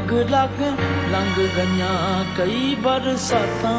ਲੱਗ ਲੱਗ ਲੰਘ ਗਈਆਂ ਕਈ ਬਰਸਾਤਾਂ।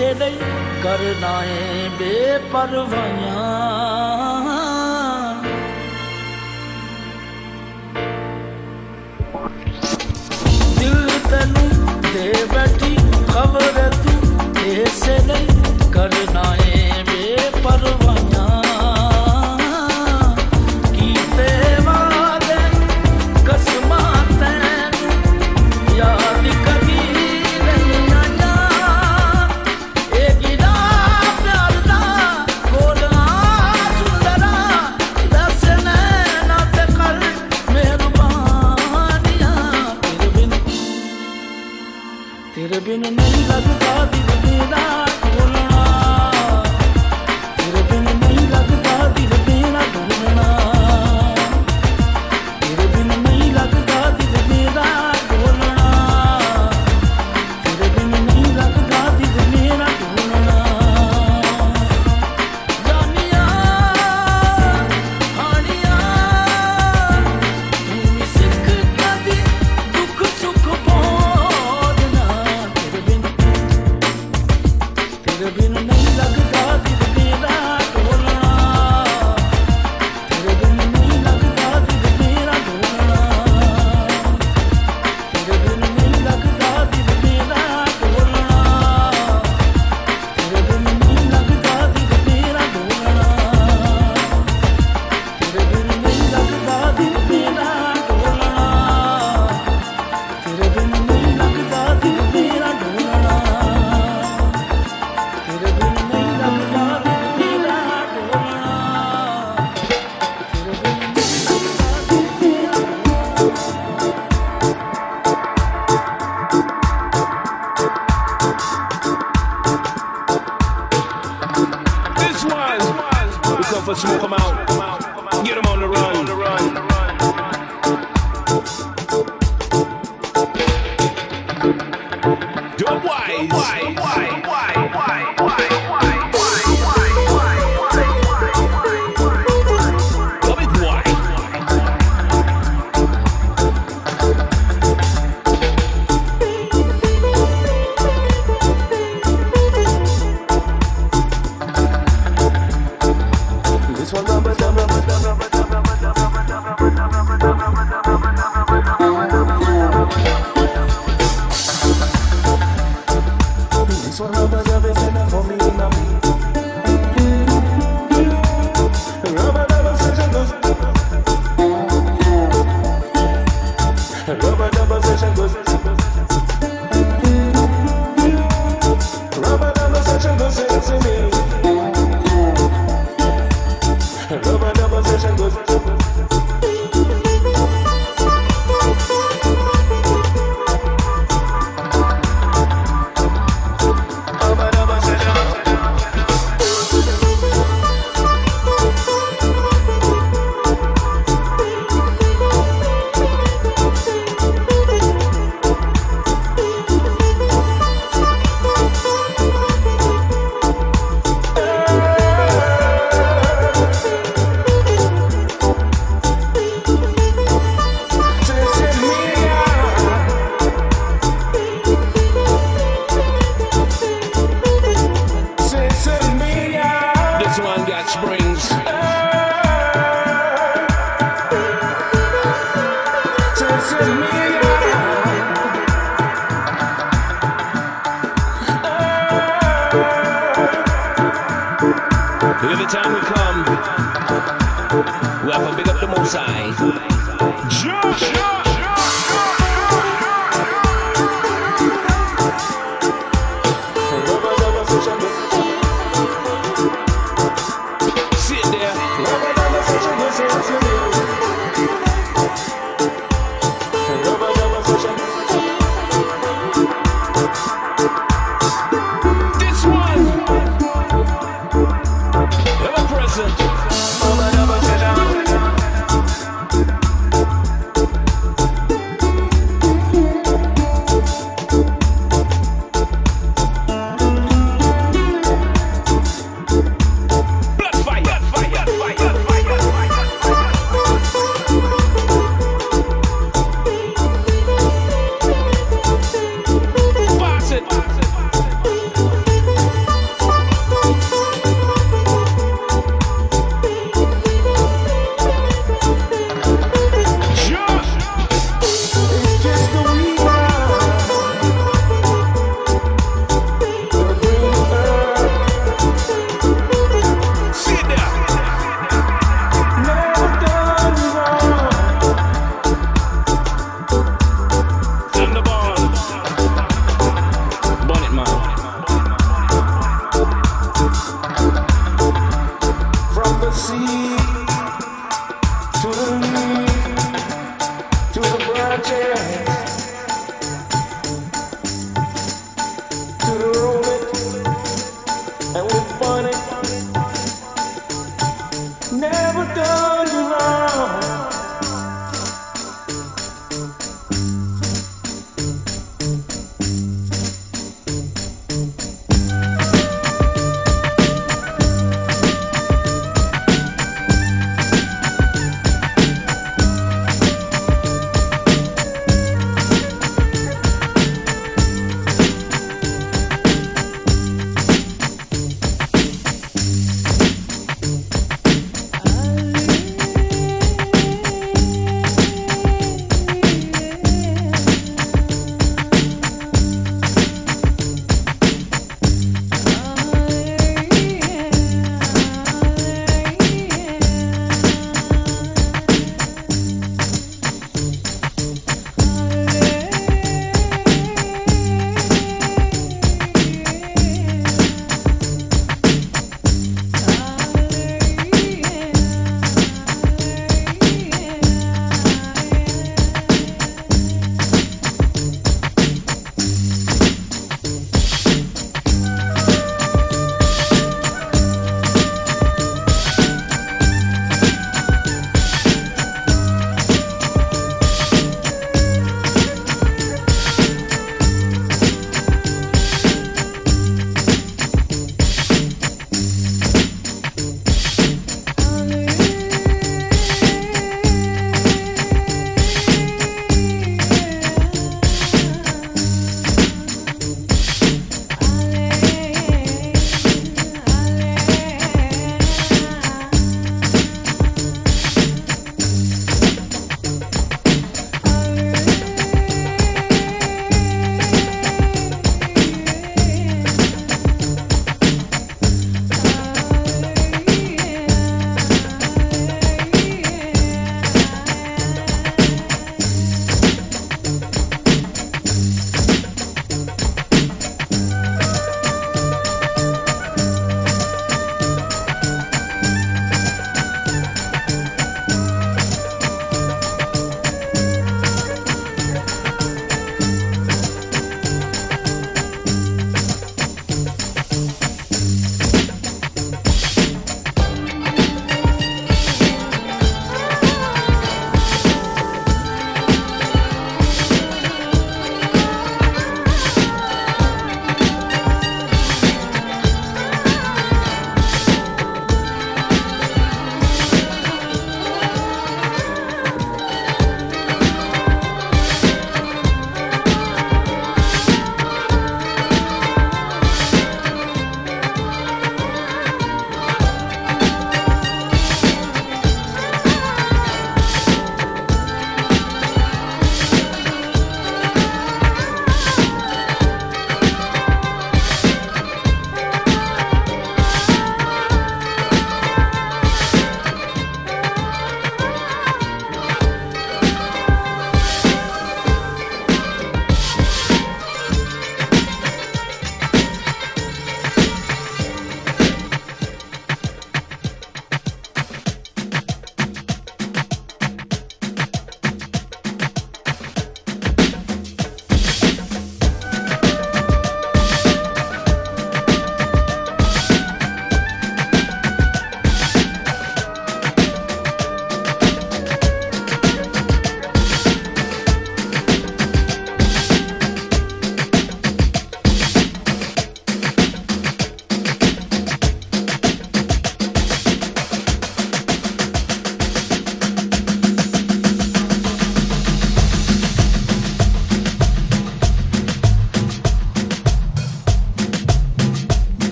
ਕਿਸੇ ਲਈ ਕਰਨਾਏ ਬੇਪਰਵਾਹਾਂ